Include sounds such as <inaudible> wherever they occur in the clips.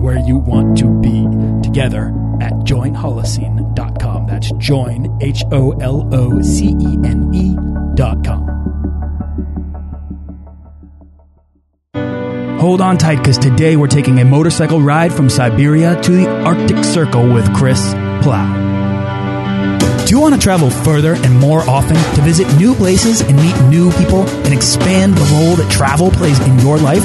where you want to be together at joinholocene.com. That's join, H O L O C E N E.com. Hold on tight because today we're taking a motorcycle ride from Siberia to the Arctic Circle with Chris Plow. Do you want to travel further and more often to visit new places and meet new people and expand the role that travel plays in your life?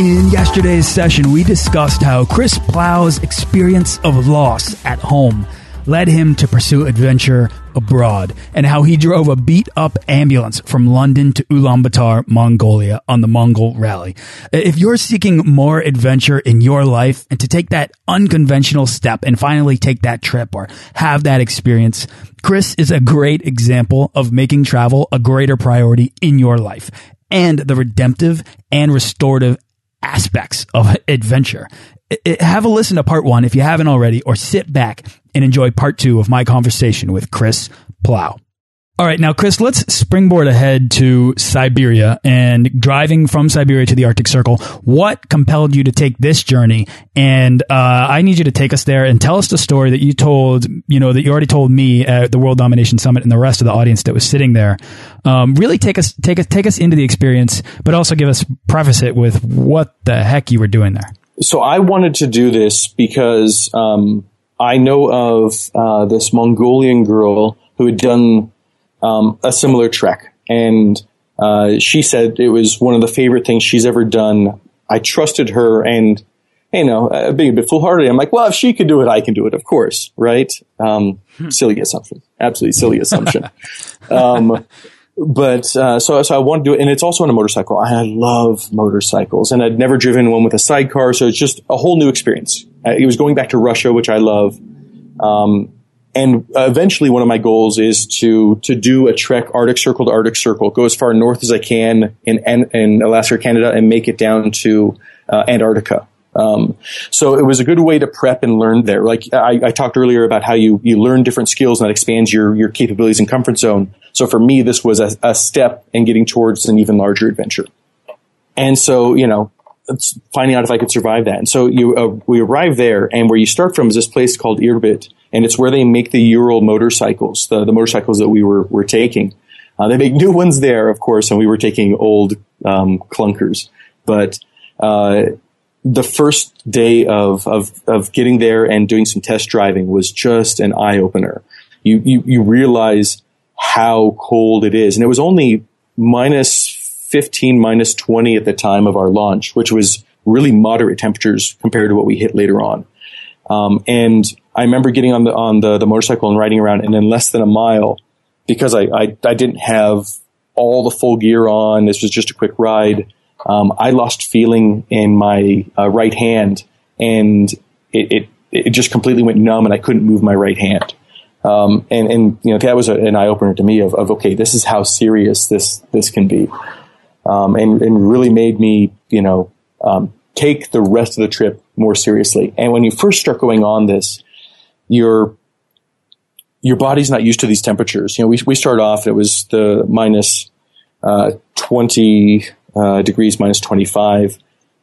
In yesterday's session, we discussed how Chris Plow's experience of loss at home led him to pursue adventure abroad, and how he drove a beat up ambulance from London to Ulaanbaatar, Mongolia on the Mongol Rally. If you're seeking more adventure in your life and to take that unconventional step and finally take that trip or have that experience, Chris is a great example of making travel a greater priority in your life and the redemptive and restorative aspects of adventure. Have a listen to part one if you haven't already, or sit back and enjoy part two of my conversation with Chris Plow. All right, now, Chris, let's springboard ahead to Siberia and driving from Siberia to the Arctic Circle. What compelled you to take this journey? And uh, I need you to take us there and tell us the story that you told, you know, that you already told me at the World Domination Summit and the rest of the audience that was sitting there. Um, really take us, take us, take us into the experience, but also give us preface it with what the heck you were doing there. So I wanted to do this because um, I know of uh, this Mongolian girl who had done um, a similar trek. And uh, she said it was one of the favorite things she's ever done. I trusted her and, you know, uh, being a bit foolhardy, I'm like, well, if she can do it, I can do it, of course, right? Um, hmm. silly assumption. Absolutely silly assumption. um, but uh, so, so I wanted to do it, and it's also on a motorcycle. I love motorcycles, and I'd never driven one with a sidecar, so it's just a whole new experience. Uh, it was going back to Russia, which I love. Um, and uh, eventually one of my goals is to to do a trek Arctic Circle to Arctic Circle, go as far north as I can in in Alaska, Canada, and make it down to uh, Antarctica. Um, so it was a good way to prep and learn there. Like I, I, talked earlier about how you you learn different skills and that expands your your capabilities and comfort zone. So for me, this was a, a step in getting towards an even larger adventure. And so you know, finding out if I could survive that. And so you uh, we arrive there, and where you start from is this place called Irbit and it's where they make the Ural motorcycles, the, the motorcycles that we were, were taking. Uh, they make <laughs> new ones there, of course, and we were taking old um, clunkers. But uh, the first day of, of, of getting there and doing some test driving was just an eye opener. You, you, you realize how cold it is. And it was only minus 15, minus 20 at the time of our launch, which was really moderate temperatures compared to what we hit later on. Um, and I remember getting on the on the, the motorcycle and riding around, and in less than a mile, because I, I, I didn't have all the full gear on, this was just a quick ride. Um, I lost feeling in my uh, right hand, and it, it, it just completely went numb, and I couldn't move my right hand. Um, and and you know that was a, an eye opener to me of, of okay, this is how serious this this can be, um, and and really made me you know um, take the rest of the trip more seriously. And when you first start going on this, your your body's not used to these temperatures. You know, we we start off it was the minus, uh, twenty uh, degrees, minus twenty five,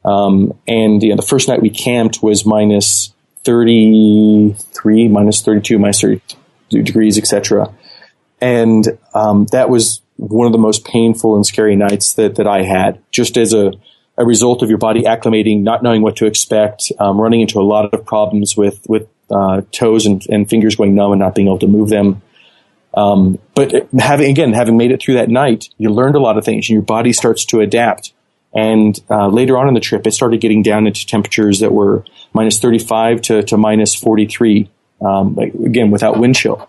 um, and you know, the first night we camped was minus thirty three, minus thirty two, minus thirty degrees, etc. And um, that was one of the most painful and scary nights that, that I had, just as a, a result of your body acclimating, not knowing what to expect, um, running into a lot of problems with, with uh, toes and, and, fingers going numb and not being able to move them. Um, but having, again, having made it through that night, you learned a lot of things and your body starts to adapt. And uh, later on in the trip, it started getting down into temperatures that were minus 35 to, to minus 43, um, again, without wind chill.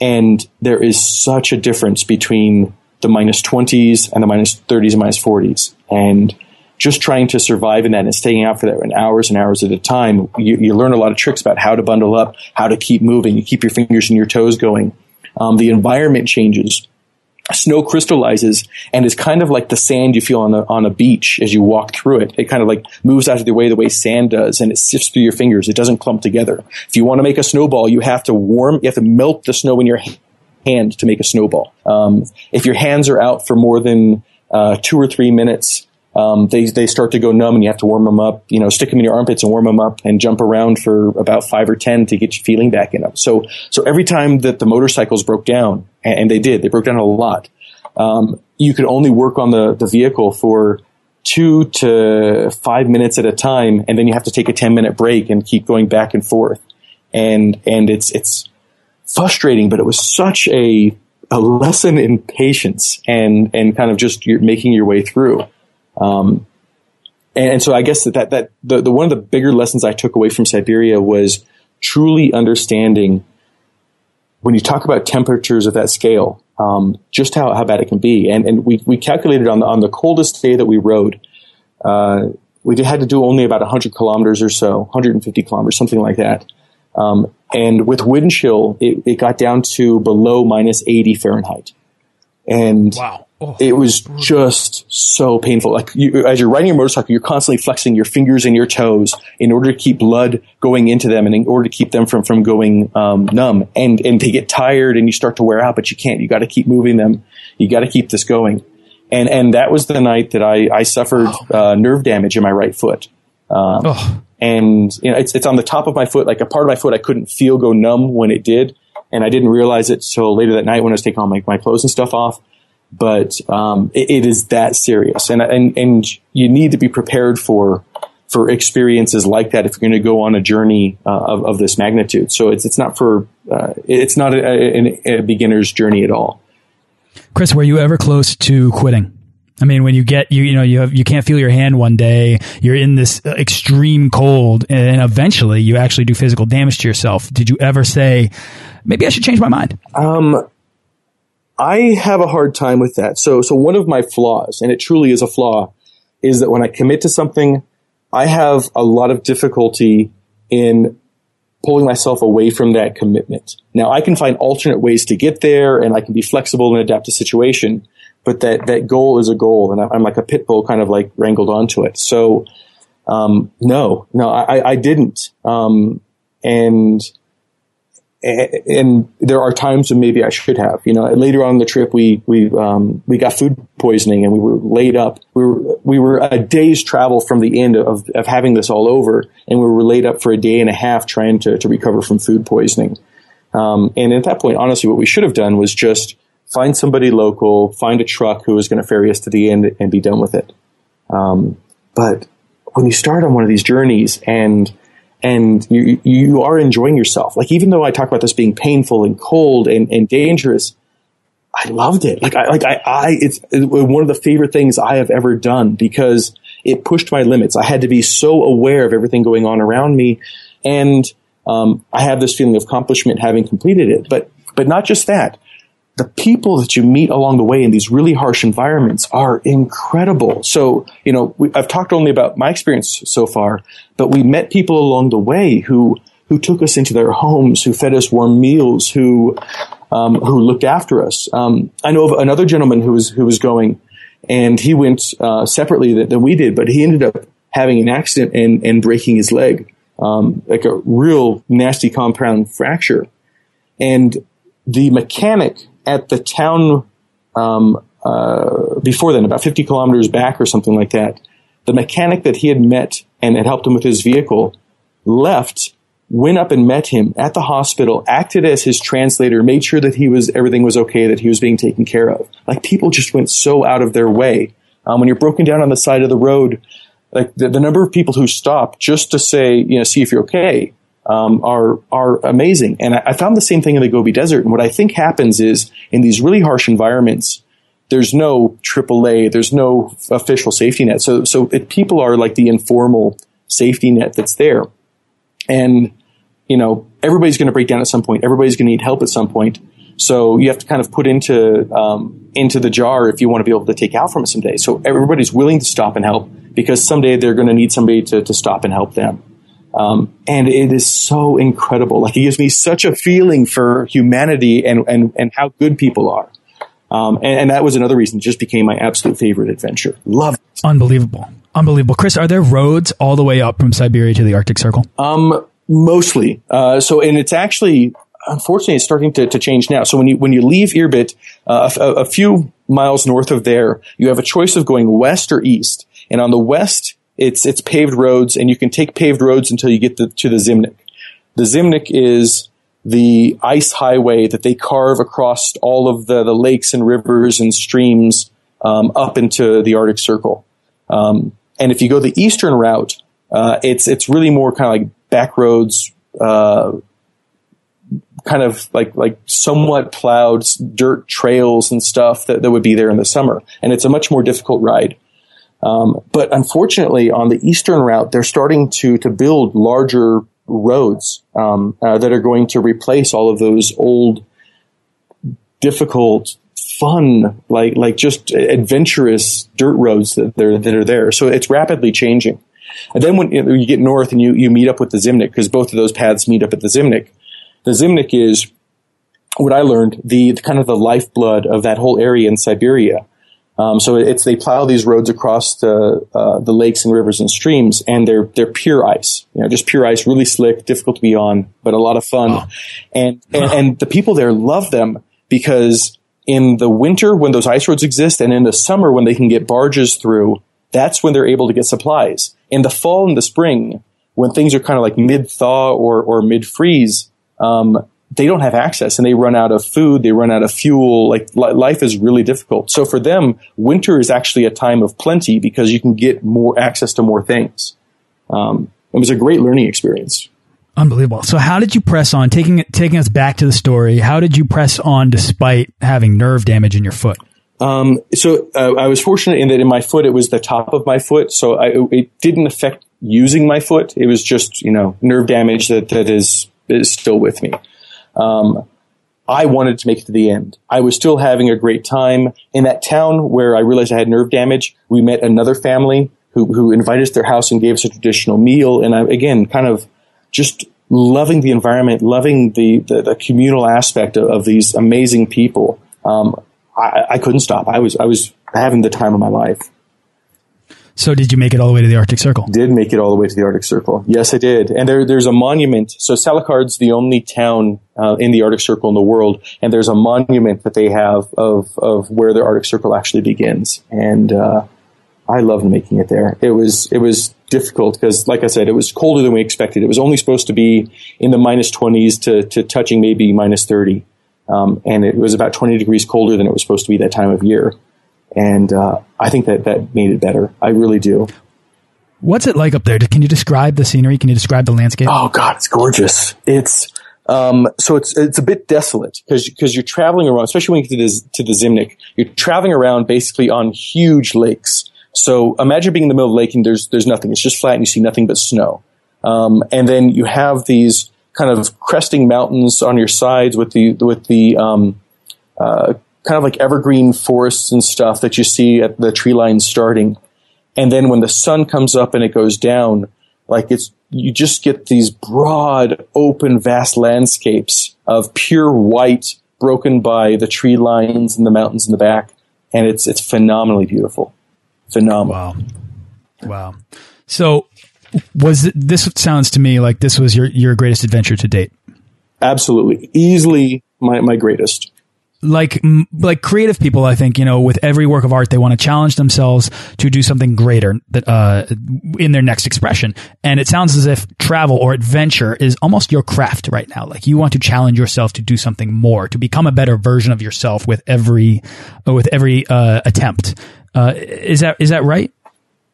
And there is such a difference between the minus 20s and the minus 30s and minus 40s. And just trying to survive in that and staying out for that in hours and hours at a time, you, you, learn a lot of tricks about how to bundle up, how to keep moving, you keep your fingers and your toes going. Um, the environment changes snow crystallizes and is kind of like the sand you feel on a, on a beach as you walk through it. It kind of like moves out of the way the way sand does and it sifts through your fingers. It doesn't clump together. If you want to make a snowball, you have to warm, you have to melt the snow in your hand to make a snowball. Um, if your hands are out for more than uh, two or three minutes, um, they they start to go numb and you have to warm them up. You know, stick them in your armpits and warm them up and jump around for about five or ten to get your feeling back in them. So so every time that the motorcycles broke down, and they did, they broke down a lot. Um, you could only work on the the vehicle for two to five minutes at a time, and then you have to take a ten minute break and keep going back and forth. And and it's it's frustrating, but it was such a a lesson in patience and and kind of just making your way through. Um, and, and, so I guess that, that, that the, the, one of the bigger lessons I took away from Siberia was truly understanding when you talk about temperatures of that scale, um, just how, how bad it can be. And, and we, we calculated on the, on the coldest day that we rode, uh, we had to do only about 100 kilometers or so, 150 kilometers, something like that. Um, and with wind chill, it, it, got down to below minus 80 Fahrenheit. And wow. Oh, it was just so painful. Like you, as you're riding your motorcycle, you're constantly flexing your fingers and your toes in order to keep blood going into them and in order to keep them from, from going um, numb. And, and they get tired and you start to wear out, but you can't. You got to keep moving them. You got to keep this going. And, and that was the night that I, I suffered uh, nerve damage in my right foot. Um, oh. And you know, it's, it's on the top of my foot, like a part of my foot I couldn't feel go numb when it did. And I didn't realize it till later that night when I was taking all my, my clothes and stuff off but um, it, it is that serious, and and and you need to be prepared for for experiences like that if you're going to go on a journey uh, of, of this magnitude. So it's it's not for uh, it's not a, a, a, beginner's journey at all. Chris, were you ever close to quitting? I mean, when you get you you know you have you can't feel your hand one day, you're in this extreme cold, and eventually you actually do physical damage to yourself. Did you ever say, maybe I should change my mind? Um, I have a hard time with that. So, so one of my flaws, and it truly is a flaw, is that when I commit to something, I have a lot of difficulty in pulling myself away from that commitment. Now, I can find alternate ways to get there, and I can be flexible and adapt to situation. But that that goal is a goal, and I'm like a pit bull, kind of like wrangled onto it. So, um, no, no, I, I didn't. Um, and and there are times when maybe I should have. You know, later on the trip, we we um, we got food poisoning and we were laid up. We were we were a day's travel from the end of of having this all over, and we were laid up for a day and a half trying to to recover from food poisoning. Um, and at that point, honestly, what we should have done was just find somebody local, find a truck who was going to ferry us to the end, and be done with it. Um, but when you start on one of these journeys and and you you are enjoying yourself. Like even though I talk about this being painful and cold and, and dangerous, I loved it. Like I like I, I it's one of the favorite things I have ever done because it pushed my limits. I had to be so aware of everything going on around me, and um, I have this feeling of accomplishment having completed it. But but not just that the people that you meet along the way in these really harsh environments are incredible. So, you know, we, I've talked only about my experience so far, but we met people along the way who, who took us into their homes, who fed us warm meals, who, um, who looked after us. Um, I know of another gentleman who was, who was going and he went, uh, separately than, than, we did, but he ended up having an accident and, and breaking his leg, um, like a real nasty compound fracture. And the mechanic at the town um, uh, before then, about 50 kilometers back or something like that, the mechanic that he had met and had helped him with his vehicle left went up and met him at the hospital, acted as his translator, made sure that he was everything was okay, that he was being taken care of. Like people just went so out of their way. Um, when you're broken down on the side of the road, like the, the number of people who stop just to say, you know, see if you're okay, um, are are amazing. And I, I, found the same thing in the Gobi Desert. And what I think happens is in these really harsh environments, there's no AAA, there's no official safety net. So so it, people are like the informal safety net that's there, and you know everybody's going to break down at some point. Everybody's going to need help at some point. So you have to kind of put into um, into the jar if you want to be able to take out from it someday. So everybody's willing to stop and help because someday they're going to need somebody to, to stop and help them. Um, and it is so incredible. Like it gives me such a feeling for humanity and, and, and how good people are. Um, and, and, that was another reason it just became my absolute favorite adventure. Love it. Unbelievable. Unbelievable. Chris, are there roads all the way up from Siberia to the Arctic Circle? Um, mostly. Uh, so, and it's actually, unfortunately, it's starting to, to change now. So when you, when you leave Irbit, uh, a, a few miles north of there, you have a choice of going west or east. And on the west, it's it's paved roads, and you can take paved roads until you get the, to the Zimnik. The Zimnik is the ice highway that they carve across all of the, the lakes and rivers and streams um, up into the Arctic Circle. Um, and if you go the eastern route, uh, it's it's really more kind of like back roads, uh, kind of like like somewhat plowed dirt trails and stuff that, that would be there in the summer. And it's a much more difficult ride. Um, but unfortunately, on the eastern route, they're starting to to build larger roads um, uh, that are going to replace all of those old, difficult, fun, like like just adventurous dirt roads that they're, that are there. So it's rapidly changing. And then when you get north and you, you meet up with the Zimnik, because both of those paths meet up at the Zimnik, the Zimnik is what I learned, the, the kind of the lifeblood of that whole area in Siberia. Um, so it's they plow these roads across the uh, the lakes and rivers and streams, and they're they're pure ice. You know, just pure ice, really slick, difficult to be on, but a lot of fun. Oh. And, and and the people there love them because in the winter when those ice roads exist, and in the summer when they can get barges through, that's when they're able to get supplies. In the fall and the spring, when things are kind of like mid thaw or or mid freeze, um, they don't have access and they run out of food, they run out of fuel. Like life is really difficult. So for them, winter is actually a time of plenty because you can get more access to more things. Um, it was a great learning experience. Unbelievable. So how did you press on taking taking us back to the story? How did you press on despite having nerve damage in your foot? Um, so uh, I was fortunate in that in my foot it was the top of my foot, so I, it didn't affect using my foot. It was just you know nerve damage that that is is still with me. Um, I wanted to make it to the end. I was still having a great time in that town where I realized I had nerve damage. We met another family who, who invited us to their house and gave us a traditional meal. And I, again, kind of just loving the environment, loving the, the, the communal aspect of, of, these amazing people. Um, I, I couldn't stop. I was, I was having the time of my life. So did you make it all the way to the Arctic Circle? Did make it all the way to the Arctic Circle. Yes, I did. And there, there's a monument. So Salekhard's the only town uh, in the Arctic Circle in the world, and there's a monument that they have of of where the Arctic Circle actually begins. And uh, I loved making it there. It was it was difficult because, like I said, it was colder than we expected. It was only supposed to be in the minus 20s to, to touching maybe minus 30. Um, and it was about 20 degrees colder than it was supposed to be that time of year and uh, I think that that made it better. I really do. What's it like up there? Can you describe the scenery? Can you describe the landscape? Oh God, it's gorgeous. It's um, so it's it's a bit desolate because because you're traveling around, especially when you get to the, to the Zimnik, you're traveling around basically on huge lakes. So imagine being in the middle of the lake and there's there's nothing. It's just flat and you see nothing but snow. Um, and then you have these kind of cresting mountains on your sides with the with the um, uh, kind of like evergreen forests and stuff that you see at the tree line starting. And then when the sun comes up and it goes down, like it's, you just get these broad, open, vast landscapes of pure white broken by the tree lines and the mountains in the back. And it's, it's phenomenally beautiful. Phenomenal. Wow. Wow. So was this sounds to me like this was your, your greatest adventure to date? Absolutely. Easily my, my greatest. Like like creative people, I think you know, with every work of art, they want to challenge themselves to do something greater that uh, in their next expression. And it sounds as if travel or adventure is almost your craft right now. Like you want to challenge yourself to do something more, to become a better version of yourself with every uh, with every uh, attempt. Uh, is that is that right?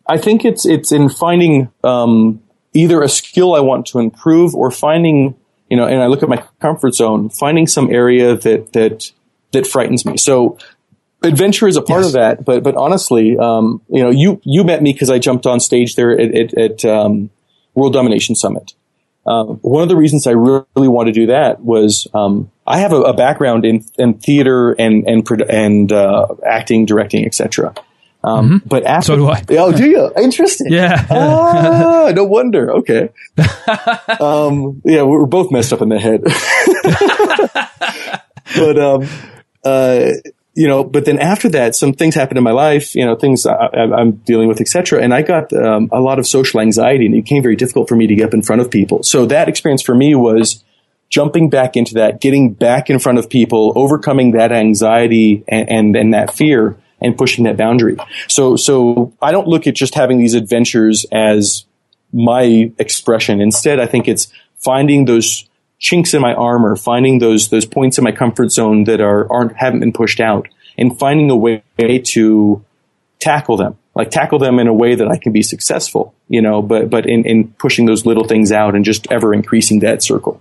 I think it's it's in finding um, either a skill I want to improve or finding you know, and I look at my comfort zone, finding some area that that that frightens me. So adventure is a part yes. of that, but but honestly, um, you know, you you met me because I jumped on stage there at, at, at um, World Domination Summit. Uh, one of the reasons I really, really want to do that was um, I have a, a, background in, in theater and and and uh, acting, directing, etc. Um, mm-hmm. But after, so do I. Oh, do you? Interesting. Yeah. ah, no wonder. Okay. <laughs> um, yeah, we're both messed up in the head. <laughs> but um, uh, you know, but then after that, some things happened in my life. You know, things I, am dealing with, etc. And I got um, a lot of social anxiety, and it became very difficult for me to get up in front of people. So that experience for me was jumping back into that, getting back in front of people, overcoming that anxiety and, and, and that fear, and pushing that boundary. So, so I don't look at just having these adventures as my expression. Instead, I think it's finding those chinks in my armor, finding those those points in my comfort zone that are aren't haven't been pushed out, and finding a way to tackle them, like tackle them in a way that I can be successful, you know, but but in, in pushing those little things out and just ever increasing that circle.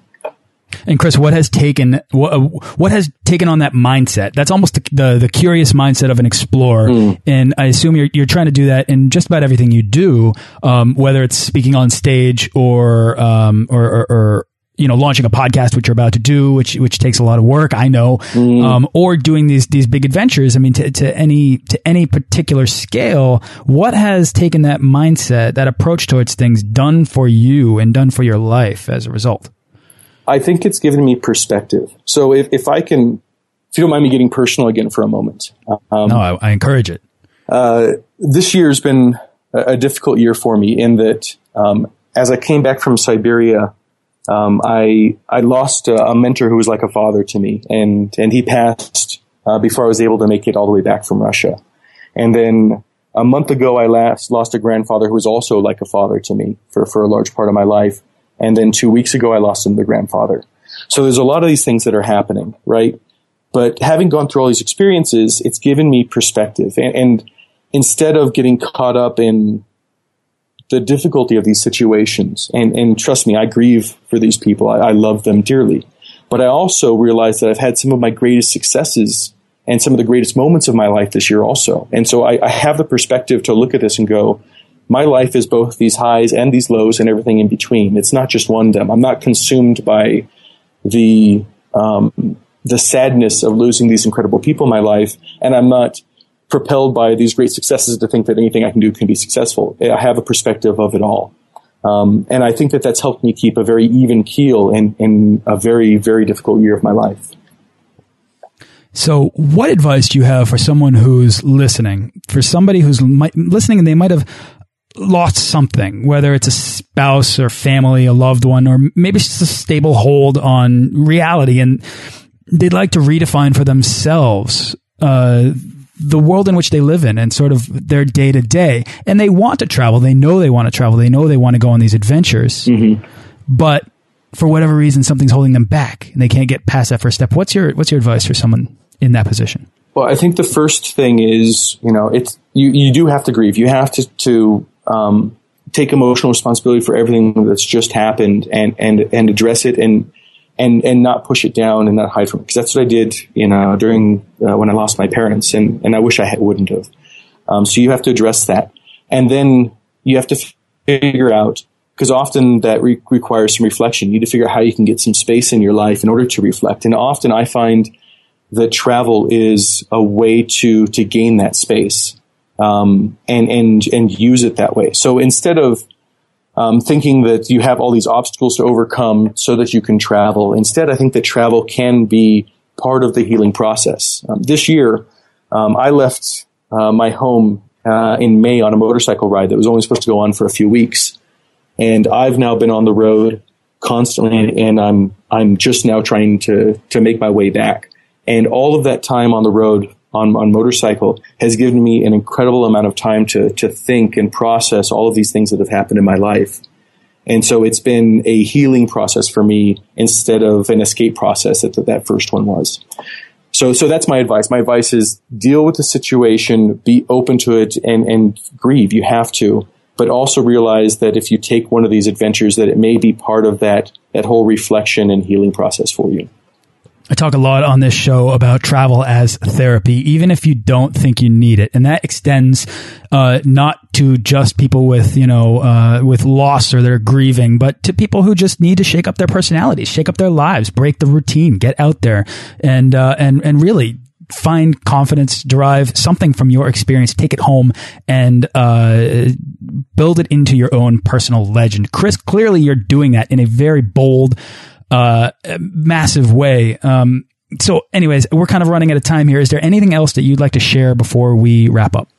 And Chris, what has taken what, what has taken on that mindset? That's almost the the, the curious mindset of an explorer, mm. and I assume you're you're trying to do that in just about everything you do, um, whether it's speaking on stage or um, or, or, or you know, launching a podcast, which you're about to do, which which takes a lot of work, I know, mm. um, or doing these these big adventures. I mean, to, to any to any particular scale, what has taken that mindset, that approach towards things, done for you and done for your life as a result? I think it's given me perspective. So if if I can, if you don't mind me getting personal again for a moment, um, no, I, I, encourage it. Uh, this year has been a, a, difficult year for me in that um, as I came back from Siberia um, I I lost a, a, mentor who was like a father to me, and and he passed uh, before I was able to make it all the way back from Russia. And then a month ago, I last lost a grandfather who was also like a father to me for for a large part of my life. And then two weeks ago, I lost another grandfather. So there's a lot of these things that are happening, right? But having gone through all these experiences, it's given me perspective, and, and instead of getting caught up in the difficulty of these situations. And, and trust me, I grieve for these people. I, I love them dearly. But I also realize that I've had some of my greatest successes and some of the greatest moments of my life this year also. And so I, I have the perspective to look at this and go, my life is both these highs and these lows and everything in between. It's not just one them. I'm not consumed by the um, the sadness of losing these incredible people in my life, and I'm not propelled by these great successes to think that anything I can do can be successful. I have a perspective of it all. Um, and I think that that's helped me keep a very even keel in, in a very, very difficult year of my life. So, what advice do you have for someone who's listening? For somebody who's listening and they might have lost something, whether it's a spouse or family, a loved one, or maybe it's just a stable hold on reality, and they'd like to redefine for themselves uh, the world in which they live in and sort of their day to day. And they want to travel. They know they want to travel. They know they want to go on these adventures. Mm -hmm. But for whatever reason, something's holding them back and they can't get past that first step. What's your What's your advice for someone in that position? Well, I think the first thing is, you know, it's you, you do have to grieve. You have to to um, take emotional responsibility for everything that's just happened and and and address it and and and not push it down and not hide from it because that's what I did you know during uh, when I lost my parents and and I wish I had, wouldn't have. Um, so you have to address that, and then you have to figure out because often that re- requires some reflection. You need to figure out how you can get some space in your life in order to reflect. And often I find that travel is a way to to gain that space um, and and and use it that way. So instead of um, thinking that you have all these obstacles to overcome so that you can travel. Instead, I think that travel can be part of the healing process. Um, this year, um, I left uh, my home uh, in May on a motorcycle ride that was only supposed to go on for a few weeks, and I've now been on the road constantly, and I'm I'm just now trying to to make my way back. And all of that time on the road on, on motorcycle has given me an incredible amount of time to, to think and process all of these things that have happened in my life. And so it's been a healing process for me instead of an escape process that that first one was. So, so that's my advice. My advice is deal with the situation, be open to it and, and grieve. You have to, but also realize that if you take one of these adventures, that it may be part of that, that whole reflection and healing process for you. I talk a lot on this show about travel as therapy, even if you don't think you need it, and that extends uh, not to just people with you know uh, with loss or they're grieving, but to people who just need to shake up their personalities, shake up their lives, break the routine, get out there, and uh, and and really find confidence, derive something from your experience, take it home, and uh, build it into your own personal legend. Chris, clearly you're doing that in a very bold uh, massive way. Um, so, anyways, we're kind of running out of time here. Is there anything else that you'd like to share before we wrap up?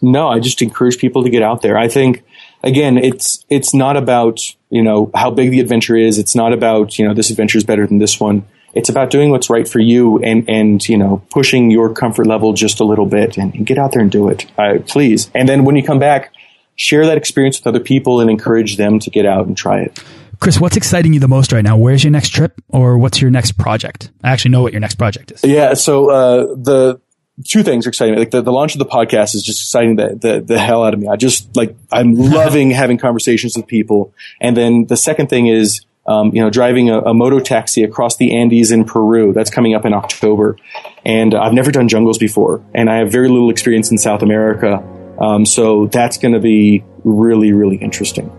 No, I just encourage people to get out there. I think again, it's it's not about you know how big the adventure is. It's not about you know this adventure is better than this one. It's about doing what's right for you and and you know pushing your comfort level just a little bit and, and get out there and do it, uh, please. And then when you come back, share that experience with other people and encourage them to get out and try it. Chris, what's exciting you the most right now? Where's your next trip or what's your next project? I actually know what your next project is. Yeah. So, uh, the, two things are exciting. Like the, the launch of the podcast is just exciting the, the, the hell out of me. I just like, I'm <laughs> loving having conversations with people. And then the second thing is, um, you know, driving a, a moto taxi across the Andes in Peru. That's coming up in October. And I've never done jungles before and I have very little experience in South America. Um, so that's going to be really, really interesting.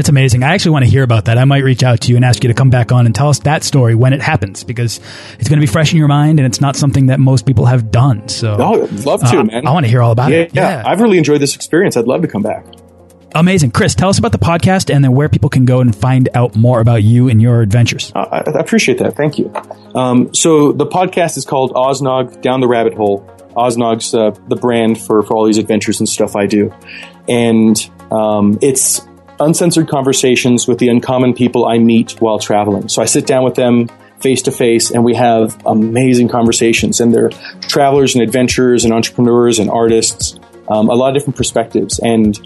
It's amazing. I actually want to hear about that. I might reach out to you and ask you to come back on and tell us that story when it happens because it's going to be fresh in your mind and it's not something that most people have done. So, oh, love to, uh, man. I want to hear all about yeah, it. Yeah. yeah, I've really enjoyed this experience. I'd love to come back. Amazing. Chris, tell us about the podcast and then where people can go and find out more about you and your adventures. Uh, I, I, appreciate that. Thank you. Um, so the podcast is called Oznog Down the Rabbit Hole. Oznog's uh, the brand for, for all these adventures and stuff I do. And um, it's uncensored conversations with the uncommon people I meet while traveling. So I sit down with them face to face and we have amazing conversations. And they're travelers and adventurers and entrepreneurs and artists, um, a lot of different perspectives. And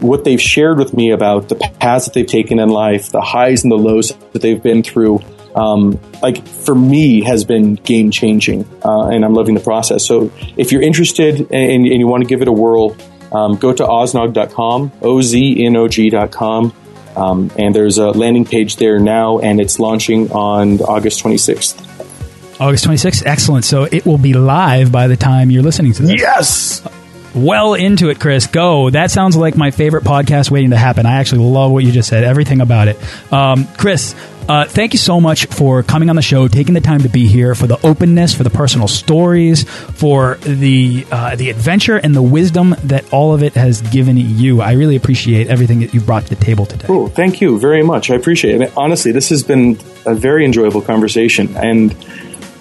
what they've shared with me about the paths that they've taken in life, the highs and the lows that they've been through, um, like for me has been game changing, uh, and I'm loving the process. So if you're interested and, and you want to give it a whirl, um, go to oznog.com, O-Z-N-O-G.com. Um, and there's a landing page there now, and it's launching on August 26th. August 26th? Excellent. So it will be live by the time you're listening to this. Yes! Well into it, Chris. Go. That sounds like my favorite podcast waiting to happen. I actually love what you just said, everything about it. Um, Chris, uh, thank you so much for coming on the show, taking the time to be here, for the openness, for the personal stories, for the uh, the adventure and the wisdom that all of it has given you. I really appreciate everything that you've brought to the table today. Cool. Thank you very much. I appreciate it. Honestly, this has been a very enjoyable conversation, and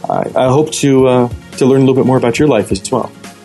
I, I hope to uh, to learn a little bit more about your life as well.